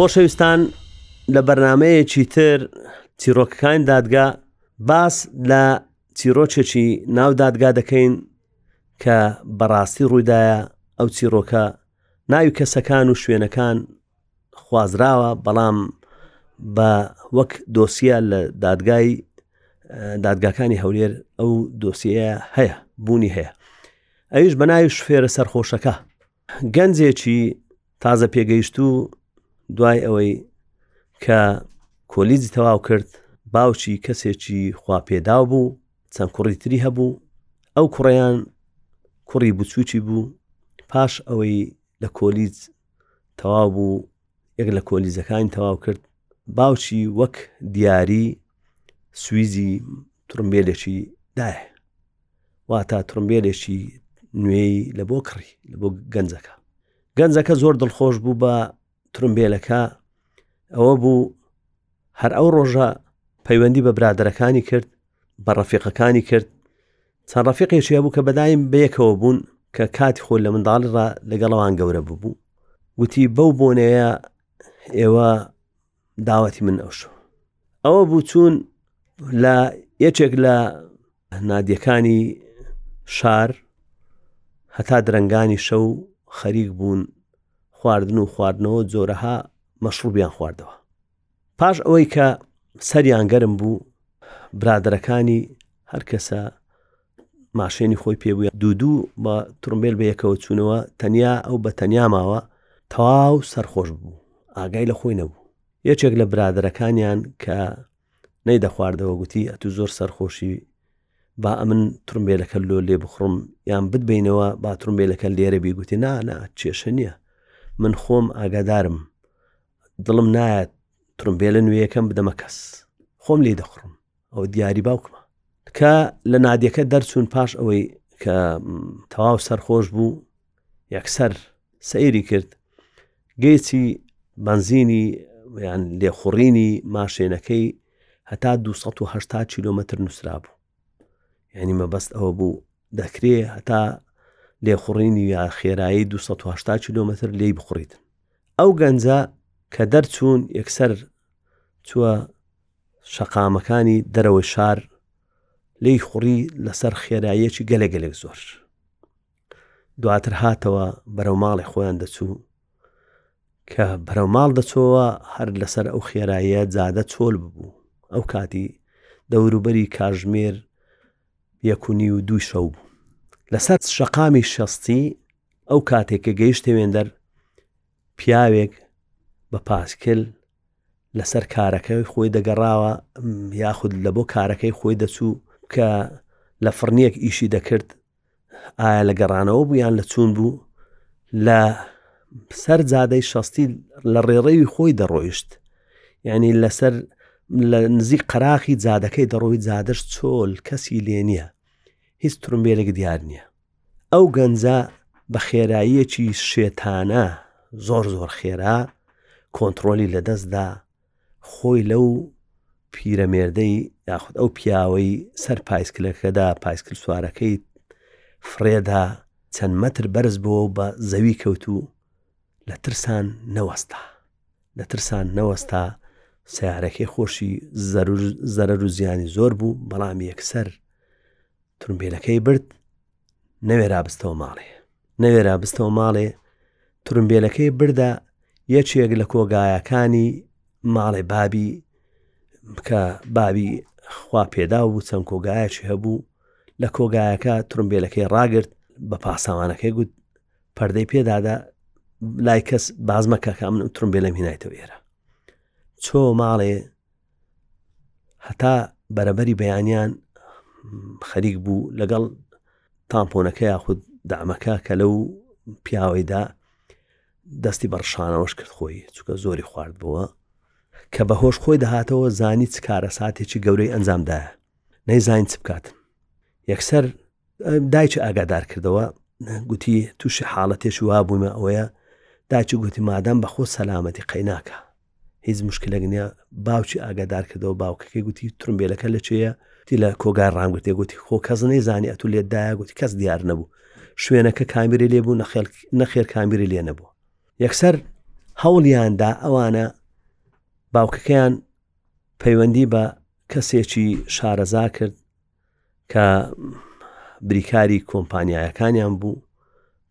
خۆشەویستان لە بەرنمەیەکی تر چیرۆکەکان دادگا باس لە چیرۆکێکی ناو دادگا دەکەین کە بەڕاستی ڕوویدایە ئەو چیرۆکە ناوی کەسەکان و شوێنەکان خوازراوە بەڵام بە وەک دۆسیە لە دادگای دادگاکانی هەولێر ئەو دۆسیەیە هەیە بوونی هەیە ئەویش بە ناوی شفێرە سەرخۆشەکە گەنجێکی تازە پێگەیشت و دوای ئەوەی کە کۆلیزی تەواو کرد باوکی کەسێکی خواپێداو بوو چەند کوڕی تری هەبوو ئەو کوڕیان کوڕی بچووکی بوو پاش ئەوەی لە کۆلیج تەواو بوو یەک لە کۆلیزەکانی تەواو کرد باوچی وەک دیاری سویزی ترمبێلێکی دایە وا تا ترمبێلێکی نوێی لە بۆ کڕی لە بۆ گەنجەکە گەنجەکە زۆر دڵخۆش بوو بە ترمبێلەکە ئەوە بوو هەر ئەو ڕۆژە پەیوەندی بە برادەرەکانی کرد بە ڕەفیقەکانی کرد چەند ڕەفیقێکی هەبوو کە بەدایم بەیەکەوە بوون کە کاتی خۆل لە منداڵی ڕ لەگەڵەوان گەورە ببوو وتی بەو بۆنەیە ئێوە داوەتی من ئەوشەوە ئەوە بوو چوون لە یەکێک لە نادیەکانی شار هەتا درنگانی شەو خەریک بوون خواردن و خواردنەوە جۆرەها مەشروبیان خواردەوە پاش ئەوەی کە سەریان گەرم بوو برادەرەکانی هەرکەسە ماشێنی خۆی پێ بووە دوو دوو بە ترمبیل بەیەکەوە چوونەوە تەنیا ئەو بە تەنیا ماوە تەواو سەرخۆش بوو ئاگای لە خۆی نەبوو یەکێک لە برادەرەکانیان کە نەی دەخواردەوە گوتی ئەتو زۆر سەرخۆشی با ئەمن ترمبێلەکە لۆ لێ بخڕم یان بتبینەوە با ترمبێلەکە لێرە بیگوتی نانا کێشە نییە من خۆم ئاگادارم دڵم نایەت ترمبێلە نوێیەکەم بدەمە کەس خۆم لی دەخڕم ئەو دیاری باوکمە کە لە نادیەکە دەرچوون پاش ئەوەی کە تەواو سەرخۆش بوو یەکسەر سەیری کرد گەیچی بەنزینی یان لێخوڕینی ماشێنەکەی هەتا 280 کیلومتر نووسرا بوو یعنی مەبەست ئەوە بوو دەکرێ هەتا لێخوڕینی یا خێرایی 280 کیلومتر لی بخڕیتن ئەو گەنجە کە دەرچوون یەکسەر چووە شەقامەکانی دەرەوەی شار لی خوڕی لەسەر خێراییەکی گەلەگەلێک زۆر دواتر هاتەوە بەرەو ماڵی خۆیان دەچوو کە بەرەو ماڵ دەچۆوە هەر لەسەر ئەو خێراییە جادە چۆل ببوو ئەو کاتی دەوروبەری کاژمێر یەکونی و دوو شەو بوو لەسەر شەقامی شەستی ئەو کاتێک کە گەیشتە وێندەر پیاوێک بە پاسکل لەسەر کارەکەی خۆی دەگەڕاوە یاخود لە بۆ کارەکەی خۆی دەچوو کە لە فڕنیەک ئیشی دەکرد ئایا لە گەڕانەوە بوو یان لە چوون بوو لە سەر جادەی شەستی لە ڕێڕەوی خۆی دەڕۆیشت یعنی لەسەر لە نزیک قەراخی جادەکەی دەڕۆی جادەش چۆل کەسی لێ نییە هیچ ترمبێلێک دیار نییە ئەو گەنجە بە خێراییەکی شێتانە زۆر زۆر خێرا کۆنتترۆلی لەدەستدا خۆی لەو پیرەمێردەی یاخود ئەو پیاوەی سەر پایسکلەکەدا پایسکل سوارەکەی فڕێدا چەند مەتر بەرز بووە و بە زەوی کەوت و لە ترسان نەوەستا لە ترسان نەوەستا سیارەکەی خۆشی زەرەر و زیانی زۆر بوو بەڵام یەکسەر ترمبیلەکەی برد نەوێرا بستەوە ماڵێ نەوێرا بستەوە ماڵێ ترمبیلەکەی بردە یەکێک لە کۆگایەکانی ماڵێ بابی بکە بابی خوا پێدا و چەند کۆگایەکی هەبوو لە کۆگایەکە ترمبیلەکەی ڕاگرت بە پاسەوانەکەی گوت پەردەی پێدادا لای کەس بازمەکە کە من ترمبیلە مینایتەوە ئێرە چۆ ماڵێ هەتا بەرەبەری بەیانیان خەریک بوو لەگەڵ تامپۆنەکە یاخود دامەکە کە لەو پیاوەیدا دەستی بەڕشانەوەش کرد خۆی چکە زۆری خوارد بووە کە بە هۆش خۆی دەهاتەوە زانی چ کارە ساتێکی گەورەی ئەنجامدایە نەیزانین چ بکات یەکسەر دایکی ئاگادار کردەوە گوتی تووشی حاڵەتێکی وا بوومە ئەوەیە داچی گوتی مادەم بە خۆ سەلامەتی قەیناکە هیچ مشکلێک نیە باوکی ئاگادار کردەوە باوکەکەی گوتی ترمبیلەکە لە چێە تی لە کۆگار ڕامگرتێ گوتی خۆ کەس نەیزانانی ئەتو لێدایە گوتی کەس دیار نەبوو شوێنەکە کامیری لێبوو نەخێر کامیری لێ نەبوو یەکسەر هەوڵیاندا ئەوانە باوکەکەیان پەیوەندی بە کەسێکی شارەزا کرد کە بریکاری کۆمپانیایەکانیان بوو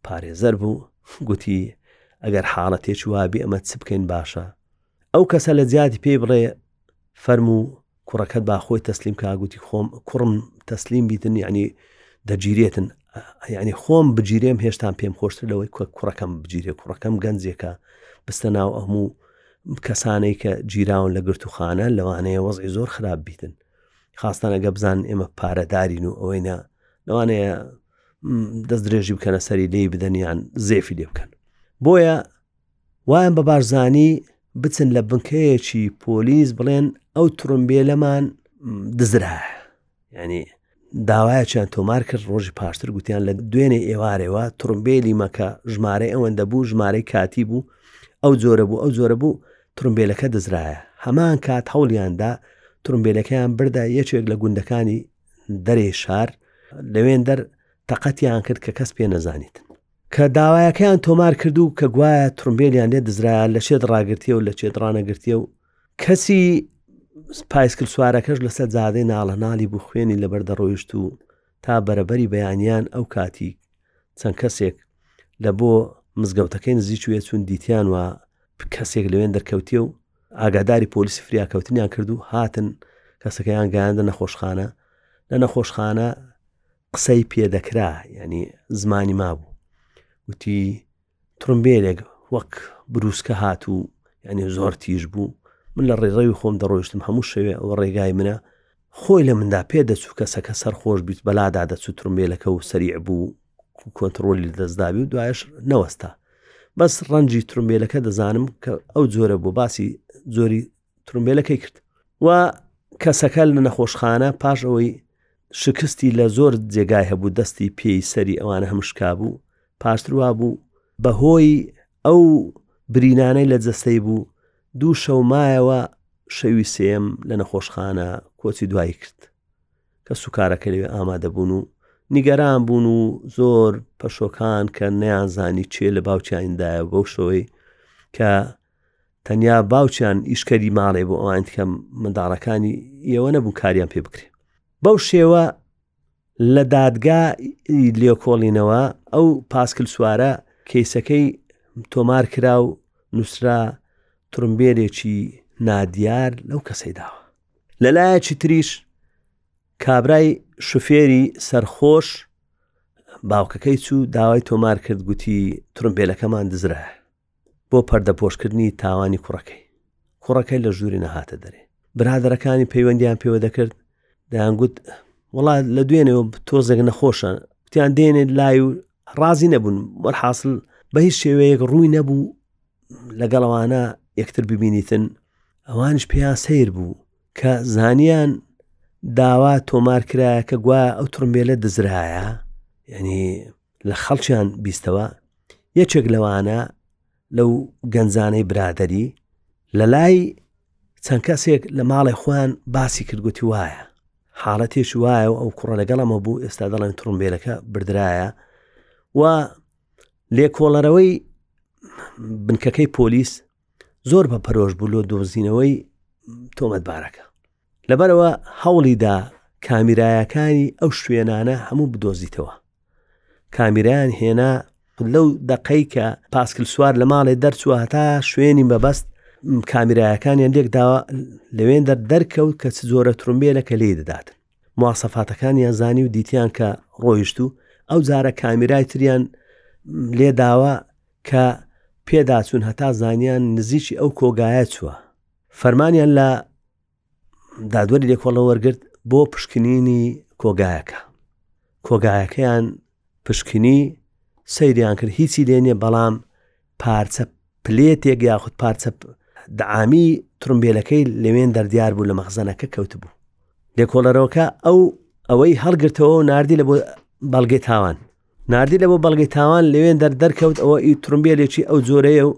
پارێزەر بوو گوتی ئەگەر حاڵەتێک وابێ ئەمە چ بکەین باشە ئەو کەسە لە جیاتی پێی بڵێ فەرم و کوڕەکەت با خۆی تەسلیم کا گوتی خۆم کوڕم تەسلیم بیتن ینی دەگیرێتن ینی خۆم بگیرێم هێشتان پێم خۆشتر لەوەی کە کوڕەکەم بگیرێ کوڕەکەم گەنجێکە بستە ناو ئەهموو کەسانەی کە گیراون لە گرتوخانە لەوانەیە وەزی زۆر خراپ بیتن خاستان ئەگە بزان ئێمە پارەدارین و ئەوەیە لەوانەیە دەست درێژی بکەنە سەری لێی بدەنیان زێفی لێ بکەن بۆیە وایان بە بارزانی بچن لە بنکەیەکی پۆلیس بڵێن ئەو ترمبیلەمان دزرا ینی داوایەکیان تۆمار کرد ڕۆژی پاشتر گوتیان لە دوێنێ ئێوارەوە ترمبیلی مەکە ژمارەی ئەوەندە بوو ژمارەی کاتی بوو ئەو جۆرە بوو ئەو جۆرە بوو ترومبێلەکە دزرایە، هەمان کات هەوڵیاندا ترومبێلەکەیان بردە یەکێک لە گوندەکانی دەرێ شار لەوێندەر تەقەتیان کرد کە کەس پێ نەزانیت. کە داوایەکەیان تۆمار کرد و کە گوایە ترمبێلیان لێ دزرایە لە شێت ڕاگرتیە و لە چێت ڕانەگرتیە و کەسی پایسکل سوارەکەش لەسەر زادەی ناڵە ناڵی بوو خوێنی لەبەر دەڕۆیشت و تا بەرەبەری بەیانیان ئەو کاتی چەند کەسێک لە بۆ مزگەوتەکەی نزیچوێ چون دیتیان و کەسێک لەوێن دەرکەوتێ و ئاگاداری پۆلیسی فریاکەوتنیان کرد و هاتن کەسەکەیان گەیاندە نەخۆشخانە لە نەخۆشخانە قسەی پێدەکرا ینی زمانی مابوو وتی ترومبیلێک وەک بروسکە هات و یعنی زۆر تیژ بوو من لە ڕێڕەوی خۆم دەڕۆیشتم هەموو شەوێ ئەوە ڕێگای منە خۆی لە مندا پێ دەچوو کەسەکە سەرخۆش بیت بەلادا دەچوو ترومبیلەکە و سەریع بوو کۆنتترۆلی لە دەستداوی و دوایش نەوەستا بەس ڕەنجی ترومبیلەکە دەزانم کە ئەو جۆرە بۆ باسی زۆری ترمبێلەکەی کرد و کەسەکە لە نەخۆشخانە پاش ئەوەی شکستی لە زۆر جێگای هەبوو دەستی پێی سەری ئەوانە هەمشکا بوو پاشتروا بوو بەهۆی ئەو برینانەی لە جەستەی بوو دوو شەومایەوە شەوی سێم لە نەخۆشخانە کۆچی دوایی کرد کە سوکارەکە لەوێ ئامادەبوون و نیگەران بوون و زۆر پەشۆکان کە نەیانزانی چێ لە باوکیاندایە بەو شەوەی کە تەنیا باوکیان ئیشکەری ماڵێ بۆ ئەوان کە منداڵەکانی ئێوە نەبوو کاریان پێ بکرێ بەو شێوە لە دادگا لێکۆڵینەوە ئەو پاسکل سوارە کەیسەکەی تۆمار کرا و نووسرا ترمبێرێکی نادیار لەو کەسەی داوە لەلایەکی تریش کابرای شوفێری سەرخۆش باوکەکەی چوو داوای تۆمار کرد گوتی ترمبێلەکەمان دزرایە بۆ پەردەپۆشکردنی تاوانی کوڕەکەی کوڕەکەی لە ژووری نەهاتە دەرێ برادەرەکانی پەیوەندیان پێوە دەکرد دەیانگوت وڵات لە دوێنێەوە تۆزێک نەخۆشە تیان دێنێت لای و ڕازی نەبوون وەرحاصل بە هیچ شێوەیەک ڕووی نەبوو لەگەڵەوانە یەکتر ببینیتن ئەوانش پێیان سیر بوو کە زانیان داوا تۆمارکرایە کە گوایە ئەو ترمبێلە دزرایە یعنی لە خەڵکیان بیستەوە یەکێک لەوانە لەو گەنجانەی برادری لە لای چەند کەسێک لە ماڵی خۆیان باسی کردگوتی وایە حاڵەتێک وایە و ئەو کوڕە لەگەڵەمە بوو ئێستا دەڵێن تڕمبێلەکە بردرایە و لێکۆڵەرەوەی بنکەکەی پۆلیس زۆر بە پەرۆش بوو لۆ دۆزینەوەی تۆمەتبارەکە لەبەرئەوە هەوڵی دا کامیرایەکانی ئەو شوێنانە هەموو بدۆزیتەوە کامیرایان هێنا لەو دەقەی کە پاسکل سوار لە ماڵێ دەرچووە هەتا شوێنی مەبەست کامیرایەکانیان لێکداوە لەوێن دەر دەرکەوت کە چ جۆرە ترمبێلە کە لێ دەدات مواسەفاتەکانیان زانی و دیتیان کە ڕۆیشت و ئەو جارە کامیرای تریان لێداوە کە پێداچوون هەتا زانیان نزیکی ئەو کۆگایە چووە فەرمانیان لە دادوەری لێکۆڵە وەرگرت بۆ پشکنینی کۆگایەکە کۆگایەکەیان پشکنی سەیریان کرد هیچی لێ نیە بەڵام پارچە پلێتێک یاخود پارچە دعامی ترمبیلەکەی لەوێن دەردیار بوو لە مەخزەنەکە کەوت بوو لێکۆڵەرەوەکە ئەو ئەوەی هەڵگرتەوە و نردی لە بۆ بەڵگەی تاوان نردی لە بۆ بەڵگەی تاوان لەوێن دەر دەرکەوت ئەوە ئی ترمبیلێکی ئەو جۆرەیە و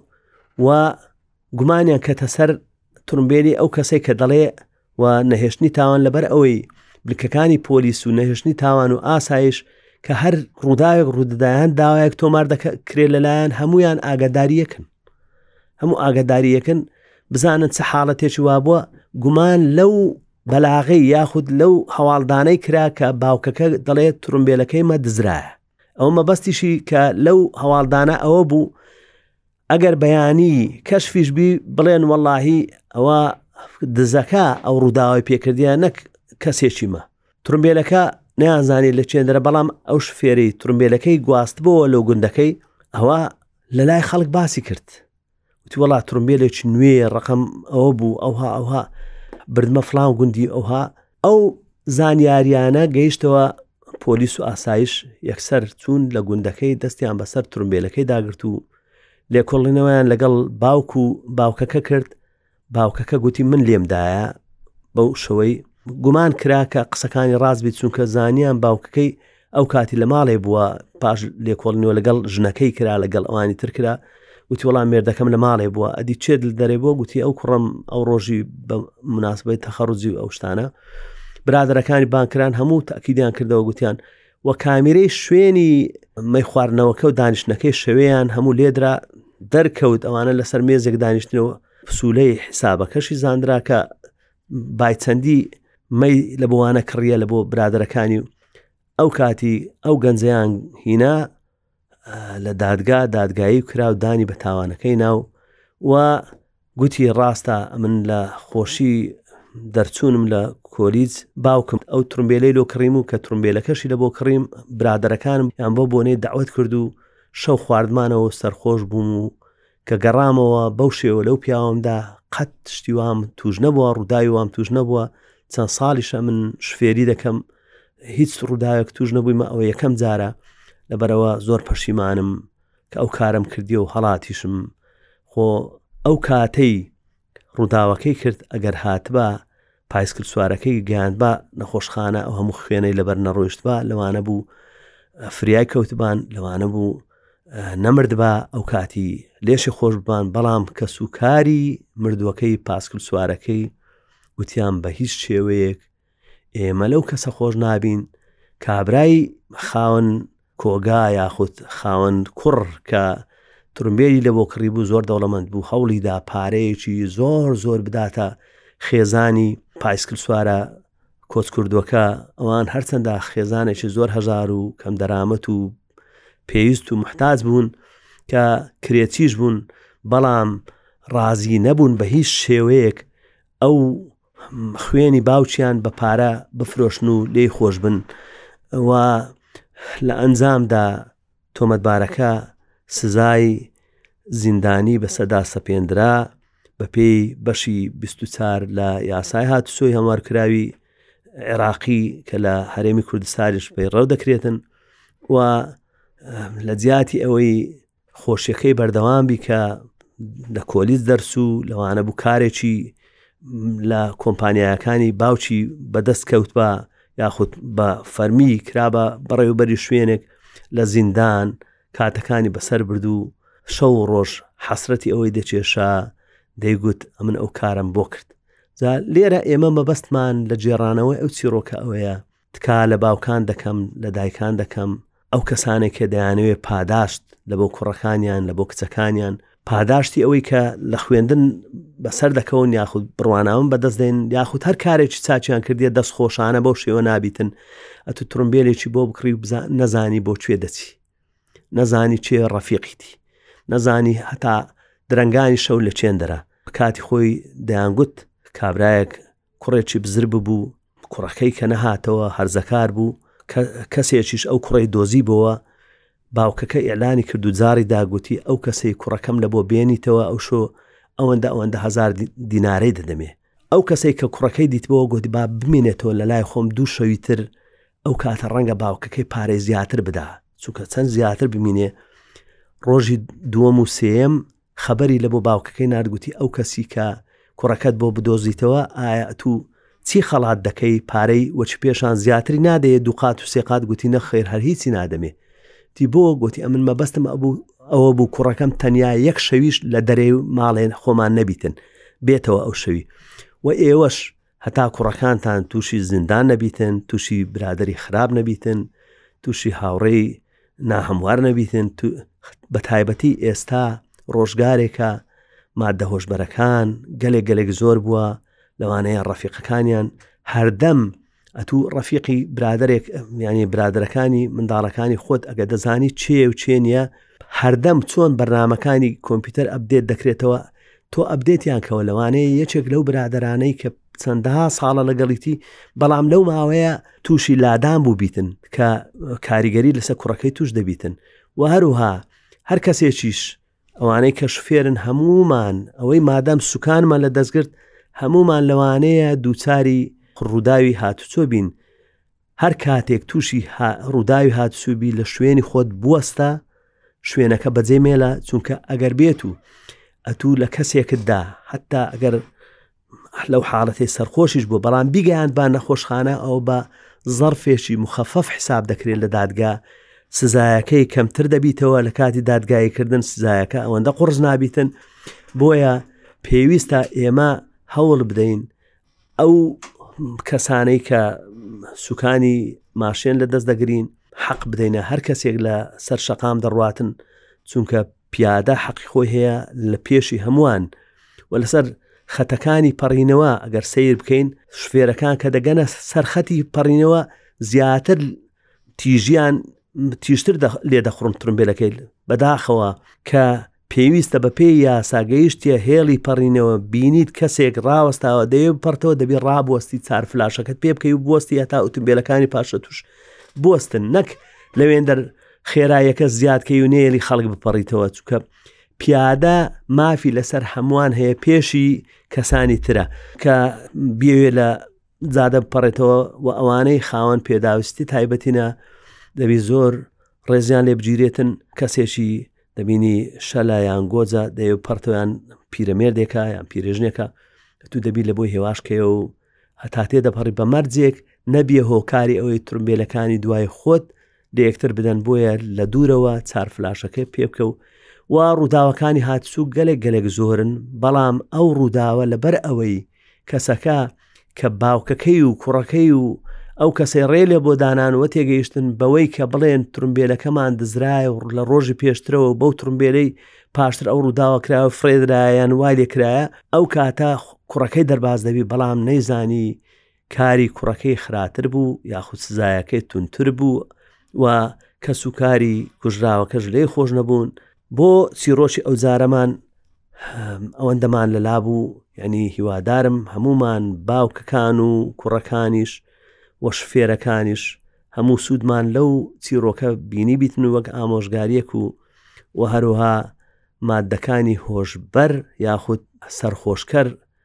و گومانیان کەتە سەر ترمبێلی ئەو کەسێک کە دەڵێ و نەهێشتنی تاوان لەبەر ئەوەی بلکەکانی پۆلیس و نەهێشتنی تاوان و ئاسایش کە هەر ڕووداوێک ڕوودەدایان داوایەک تۆمار دەکرێت لەلایەن هەمویان ئاگاداریەکن هەموو ئاگاداریەکن بزانن چه حاڵەتێکی وا بووە گومان لەو بەلاغی یاخود لەو هەواڵدانەی کرا کە باوکەکە دەڵێت ترمبێلەکەی مە دزرایە ئەو مەبەستیشی کە لەو هەواڵدانە ئەوە بوو ئەگەر بەیانی کەشفیش بی بڵێن وەڵاهی ئەوە دزەکە ئەو ڕووداوای پێکردە نەک کەسێکی مە ترمبیلەکە نیانزانانی لە چێندرە بەڵام ئەو شفێری ترمبیلەکەی گواستبەوە لەو گوندەکەی ئەوە لە لای خەڵک باسی کرد وتی وڵات ترمبیلێکی نوێ ڕقم ئەوە بوو ئەوها ئەوها بردمە فلان گوندی ئەوها ئەو زانیاریانە گەیشتەوە پۆلیس و ئاسایش یەکسەر چوون لە گوندەکەی دەستیان بەسەر ترمبیلەکەی داگرت و لێکۆڵینەوەیان لەگەڵ باوک و باوکەکە کرد باوکەکە گوتی من لێمدایە بەو شەوەی گومان کرا کە قسەکانی ڕاستبی چونکە زانیان باوکەکەی ئەو کاتی لە ماڵێ بووە پاش لێکۆڵنەوە لەگەڵ ژنەکەی کرا لەگەڵ ئەوانی تر کرا وتی وڵام مێردەکەم لە ماڵێ بووە ئەدی چێت لە دەرێ بۆ گوتی ئەو کوڕم ئەو ڕۆژی بە مناسبەی تەخەڕزی و ئەو شتانە برادەرەکانی بانکران هەموو تاکیدیان کردەوە گوتیان و کامیرەی شوێنی مەی خواردنەوەکە و دانیشتەکەی شەوەیان هەموو لێدرا دەرکەوت ئەوانە لەسەر مێزێک دانیشتنەوە پسولەی حسابەکەشی زانراکە بای چەندی مەی لە بۆوانە کڕیە لە بۆ برادەرەکانی و ئەو کاتی ئەو گەنجیان هینا لە دادگا دادگایی کرا و دانی بە تاوانەکەی ناو و گوتی ڕاستە من لە خۆشی دەرچوونم لە کۆلیج باوکم ئەو ترمبیلەی لۆ کڕیم و کە ترمبیلەکەشی لە بۆ کڕیم برادەرەکانم یان بۆ بۆنەی داوت کرد و شەو خواردمانەوە سەرخۆش بووم و کە گەڕامەوە بەو شێوە لەو پیاوەمدا قەت شتی وام توش نەبووە ڕووداوی وام توش نەبووە چەند ساڵیشە من شفێری دەکەم هیچ ڕووداوێک توش نەبوویمە ئەوە یەکەم جارە لەبەرەوە زۆر پەشیمانم کە ئەو کارم کردی و هەڵاتیشم خۆ ئەو کاتەی ڕووداوەکەی کرد ئەگەر هاتبا پایسکل سوارەکەی گەیاندبا نەخۆشخانە ئەو هەموو خوێنەی لەبەر نەڕۆیشتبا لەوانە بوو فریای کەوتبان لەوانە بوو نەمردبا ئەو کاتی لێشی خۆش ببان بەڵام کە سوکاری مردووەکەی پاسکل سوارەکەی وتیان بە هیچ شێوەیەک ئێمە لەو کەسە خۆش نابین کابرای خاون کۆگا یاخود خاوەن کوڕ کە ترمبێری لە بۆ کڕی بوو زۆر دەوڵەمەند بوو هەوڵیدا پارەیەکی زۆر زۆر بداتە خێزانی پایسکل سوارە کۆچ کردووەکە ئەوان هەرچەندە خێزانێکی زۆر هەزار و کەم دەرامەت و پێویست و محتاج بوون کە کرێچیش بوون بەڵام ڕازی نەبوون بە هیچ شێوەیەک ئەو خوێنی باوکیان بە پارە بفرۆشن و لێی خۆش بن و لە ئەنجامدا تۆمەتبارەکە سزای زیندانی بە سەدا سەپێنرا بە پێی بەشی 24 لە یاسای هاتوچۆی هەموارکراوی عێراقی کە لە هەرێمی کوردستانیش پێی ڕەو دەکرێتن و لە جیاتی ئەوەی خۆشیەکەی بەردەوام بی کە لە کۆلیس دەرسو لەوانە بوو کارێکی لە کۆمپانیایەکانی باوکی بەدەست کەوت بە یاخود بە فەرمی کرا بە بەڕێوبەری شوێنێک لە زیندان کاتەکانی بەسەر بردو شەو ڕۆژ حەسرەتی ئەوەی دەچێشا دەیگوت ئەمن ئەو کارم بۆ کرد لێرە ئێمە مەبەستمان لە جێرانەوەی ئەو چیرۆکە ئەوەیە تکا لە باوکان دەکەم لە دایکان دەکەم ئەو کەسانێک کە دەیانەوێت پاداشت لە بۆ کوڕەکانیان لە بۆ کچەکانیان پاداشتی ئەوەی کە لە خوێندن بەسەر دەکەون یاخود بڕواناون بەدەست دێن یاخود هەر کارێکی چاچیان کردیە دەست خۆشانە بەو شێوە نابیتن ئەتو ترمبیلێکی بۆ بکڕی و نەزانی بۆ کوێ دەچی نەزانی چێ ڕەفیقیتی نەزانی هەتا درنگانی شەو لە چێندەرە کاتی خۆی دەیانگوت کابراایەک کوڕێکی بزر ببوو، کوڕەکەی کە نەهاتەوە هەرزەکار بوو، کەسێکیش ئەو کوڕەی دۆزی بۆوە، باوکەکە ئیعلانی کرد و جاری داگوتی ئەو کەسەی کوڕەکەم لە بۆ بێنیتەوە ئەو شۆ ئەوەندە ئەوەندە هزار دینارەی دەدەمێ ئەو کەسەی کە کوڕەکەی دیتبەوە گوتی با بمێنێتەوە لە لای خۆم دوو شەوی تر ئەو کاتە ڕەنگە باوکەکەی پارەی زیاتر بدا چونکە چەند زیاتر بمینێ ڕۆژی دووەم و سێم خەبەری لە بۆ باوکەکەی نارد گوتی ئەو کەسی کە کوڕەکەت بۆ بدۆزیتەوە ئایا ئەتو چی خەڵات دەکەی پارەی وەچ پێشان زیاتری نادەیێ دووقات و سێقات گوتی نەخێر هەر هیچی نادەمێ تی بۆ گوتی ئەمن مەبەستم ئەبوو ئەوە بوو کوڕەکەم تەنیا یەک شەویش لە دەرێ ماڵێن خۆمان نەبیتن بێتەوە ئەو شەوی و ئێوەش هەتا کوڕەکانتان تووشی زیندان نەبیتن تووشی برادری خراپ نەبیتن تووشی هاوڕێی ناهەموار نەبیتن بە تایبەتی ئێستا ڕۆژگارێکە مادە هۆشبەرەکان گەلێک گەلێک زۆر بووە لەوانەیە ڕەفیقەکانیان هەردەم ئەتوو ڕەفیقی برادێک میانی برادەکانی منداڵەکانی خۆت ئەگە دەزانی چێ و چێ نیە هەردەم چۆن بەرنمەکانی کۆمپیوتەر ئەبدێت دەکرێتەوە تۆ ئەپدێتیان کەوە لەوانەیە یەکێک لەو برادەرانەی کە چەندەها ساڵە لەگەڵیتی بەڵام لەو ماوەیە تووشی لادان بوو بیتن کە کاریگەری لەسەر کوڕەکەی توش دەبیتن و هەروها هەر کەسێکیش ئەوانەی کە شفێرن هەمومان ئەوەی مادەم سوکانمان لە دەستگرت هەمومان لەوانەیە دووچاری ڕووداوی هاتوچۆ بین هەر کاتێک تووشی ڕووداوی هاتسوبی لە شوێنی خۆت بوەستە شوێنەکە بەجێ مێلە چونکە ئەگەر بێت و ئەتوو لە کەسێکتدا حتا ئەگەر لەو حاڵەتی سەرخۆشیش بوو بەڵام بیگەیان با نەخۆشخانە ئەو بە زەرفێکی مخەفف حساب دەکرێت لە دادگا سزایەکەی کەمتر دەبیتەوە لە کاتی دادگایکردن سزایەکە ئەوەندە قڕز نابیتن بۆیە پێویستە ئێمە هەوڵ بدەین ئەو کەسانەی کە سوکانی ماشێن لە دەست دەگرین حەق بدەینە هەر کەسێک لە سەر شەقام دەڕاتن چونکە پیادە حەقی خۆی هەیە لە پێشی هەمووان و لەسەر خەتەکانی پەڕینەوە ئەگەر سیر بکەین شفێرەکان کە دەگەنە سەرخەتی پەڕینەوە زیاتر تیژیان تیشتر لێ دەخڕم ترمبیلەکەی بەداخەوە کە پێویستە بە پێی یاسا گەیشتیە هێڵی پەڕینەوە بینیت کەسێک ڕاوەستاوە دەیە بپەڕتەوە دەبی ڕابوەستی چار فلاشەکەت پێ بکەی و بوەستی هەتا ئوتمبیلەکانی پاشە توش بستن نەک لەوێندەر خێرایەکە زیادکەی و نێلی خەڵک بپەڕیتەوە چکە پیادە مافی لەسەر هەمووان هەیە پێشی کەسانی ترە کە بێوێ لە زادە بپەڕێتەوە و ئەوانەی خاوەن پێداویستی تایبەتینە دەبی زۆر ڕێزیان لێ بگیرێتن کەسێکی دەبینی شەلا یان گۆجە دەێ پەرتۆیان پیرەمێردێکە یان پیرێژنێکە تو دەبی لە بۆی هێواشکەیە و هەتا تێ دەپەڕی بە مەرجێک نەبیە هۆکاری ئەوەی ترمبیلەکانی دوای خۆت لە یەکتر بدەن بۆیە لە دوورەوە چار فلاشەکەی پێبکە و و ڕووداوەکانی هاتسوو گەلێک گەلێک زۆرن بەڵام ئەو ڕووداوە لەبەر ئەوەی کەسەکە کە باوکەکەی و کوڕەکەی و ئەو کەسەی ڕێ لێ بۆ دانانەوە تێگەیشتن بەوەی کە بڵێن ترمبیلەکەمان دزرایە و لە ڕۆژی پێشترەوە بەو ترمبیلەی پاشتر ئەو ڕووداوە کراوە فرێدرایەن وای لێ کرایە ئەو کاتە کوڕەکەی دەرباز دەبی بەڵام نەیزانی کاری کوڕەکەی خراتر بوو یاخود سزایەکەی تونتر بوو و کەسوکاری کوژراوەکەش لێ خۆش نەبوون بۆ چیڕۆکی ئەو جارەمان ئەوەندەمان لەلا بوو یعنی هیوادارم هەمومان باوکەکان و کوڕەکانیش وە شفێرەکانیش هەموو سوودمان لەو چیڕۆکە بینی بیتن وەک ئامۆژگاریەک و و هەروها مادەکانی هۆشبەر یاخود سەرخۆشکەر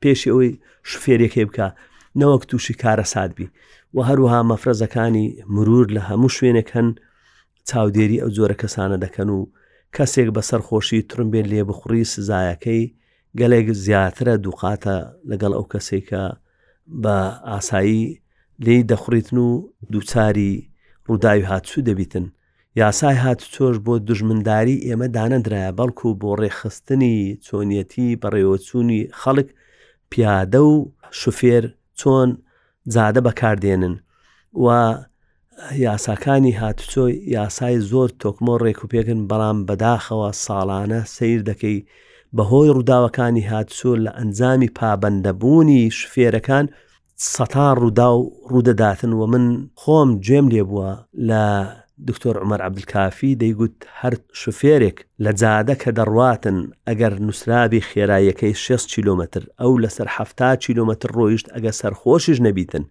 پێشی ئەوەی شوفێریەکەی بکە نەوەک تووشی کارەسات بی و هەروها مەفرەزەکانی مرور لە هەموو شوێنێک هەن چاودێری ئەو جۆرە کەسانە دەکەن و کەسێک بە سەرخۆشی ترمبێن لێ بخڕی سزایەکەی گەلێک زیاترە دووقاتە لەگەڵ ئەو کەسێکە بە ئاسایی لێی دەخڕیتن و دووچاری ڕووداوی هاتسوو دەبیتن یاسای هاتوچۆش بۆ دوژمنداری ئێمە دانەندرایە بەڵکو بۆ ڕێکخستنی چۆنیەتی بەڕێوەچوونی خەڵک، پیادە و شوفێر چۆن جادە بەکاردێنن و یاساکانی هاتوچۆ یاسای زۆر تۆکمۆ ڕێکوپێکن بەڵام بەداخەوە ساڵانە سیر دەکەی بەهۆی ڕووداوەکانی هاتوچۆ لە ئەنجامی پابەندەبوونی شفێرەکان سەتا ڕووداو ڕوودەداتن و من خۆم گوێم لێبووە لە دکتۆر عومەر عەبدولکافی دەیگوت هەر شوفێرێک لە جادە کە دەڕواتن ئەگەر نووسرابی خێراییەکەی شێست کیلۆمەتر ئەو لەسەر حەفتا کیلۆمەتر ڕۆیشت ئەگەر سەرخۆشیش نەبیتن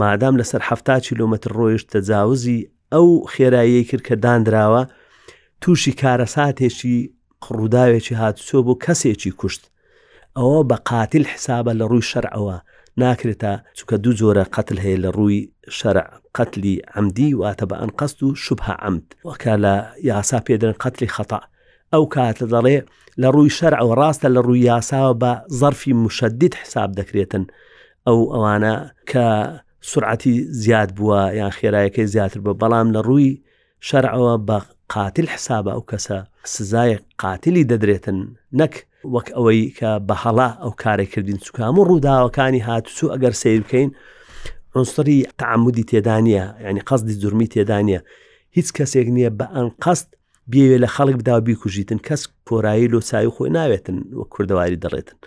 مادام لەسەر حەفتا کیلۆمەتر ڕۆیشت تەجاوزی ئەو خێراییەی کرد کە داندراوە تووشی کارەساتێکی ڕووداوێکی هاتوچۆ بۆ کەسێکی کوشت ئەوە بە قاتل حسابە لە ڕووی شەرعەوە ناکرێتە چونکە دوو جۆرە قەتل هەیە لە ڕووی شەرع قەتلی ئەمدی واتە بە ئەنقەست و شوبها ئەمد وەکە لە یاسا پێدرن قەتلی خەتا ئەو کاتە دەڵێ لە ڕووی شەرعەوە ڕاستە لە ڕووی یاساوە بە زەرفی مشدید حساب دەکرێتن ئەو ئەوانە کە سورعەتی زیاد بووە یان خێرایەکەی زیاتر بە بەڵام لە ڕووی شەرعەوە بە قاتل حسابە ئەو کەسە سزای قاتلی دەدرێتن نەک وەک ئەوەی کە بەهڵا ئەو کارە کردین چکام و ڕووداوەکانی هاتوچوو ئەگەر سیر بکەین عنصری تعمدی تێدانە ینی قەزدی زورمی تێدانە هیچ کەسێک نییە بە ئەن قەست بیەوێ لە خەڵک بدا بیکوژیتن کەس کۆرایی لۆ چاوی خۆی ناوێتن و کوردەواری دەڵێتن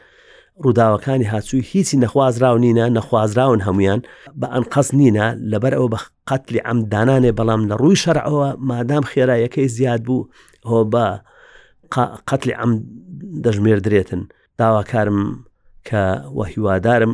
ڕووداوەکانی هاتووی هیچی نەخوازراو نینە نەخوازراون هەمویان بە ئەنقەست نینە لەبەر ئەو بە قەتلی ئەم دانانێ بەڵام لە ڕووی شەرەوە مادام خێرایەکەی زیاد بوو هۆ بە قەتلی ئەم دەژمێر درێتن داواکارم کە وە هیوادارم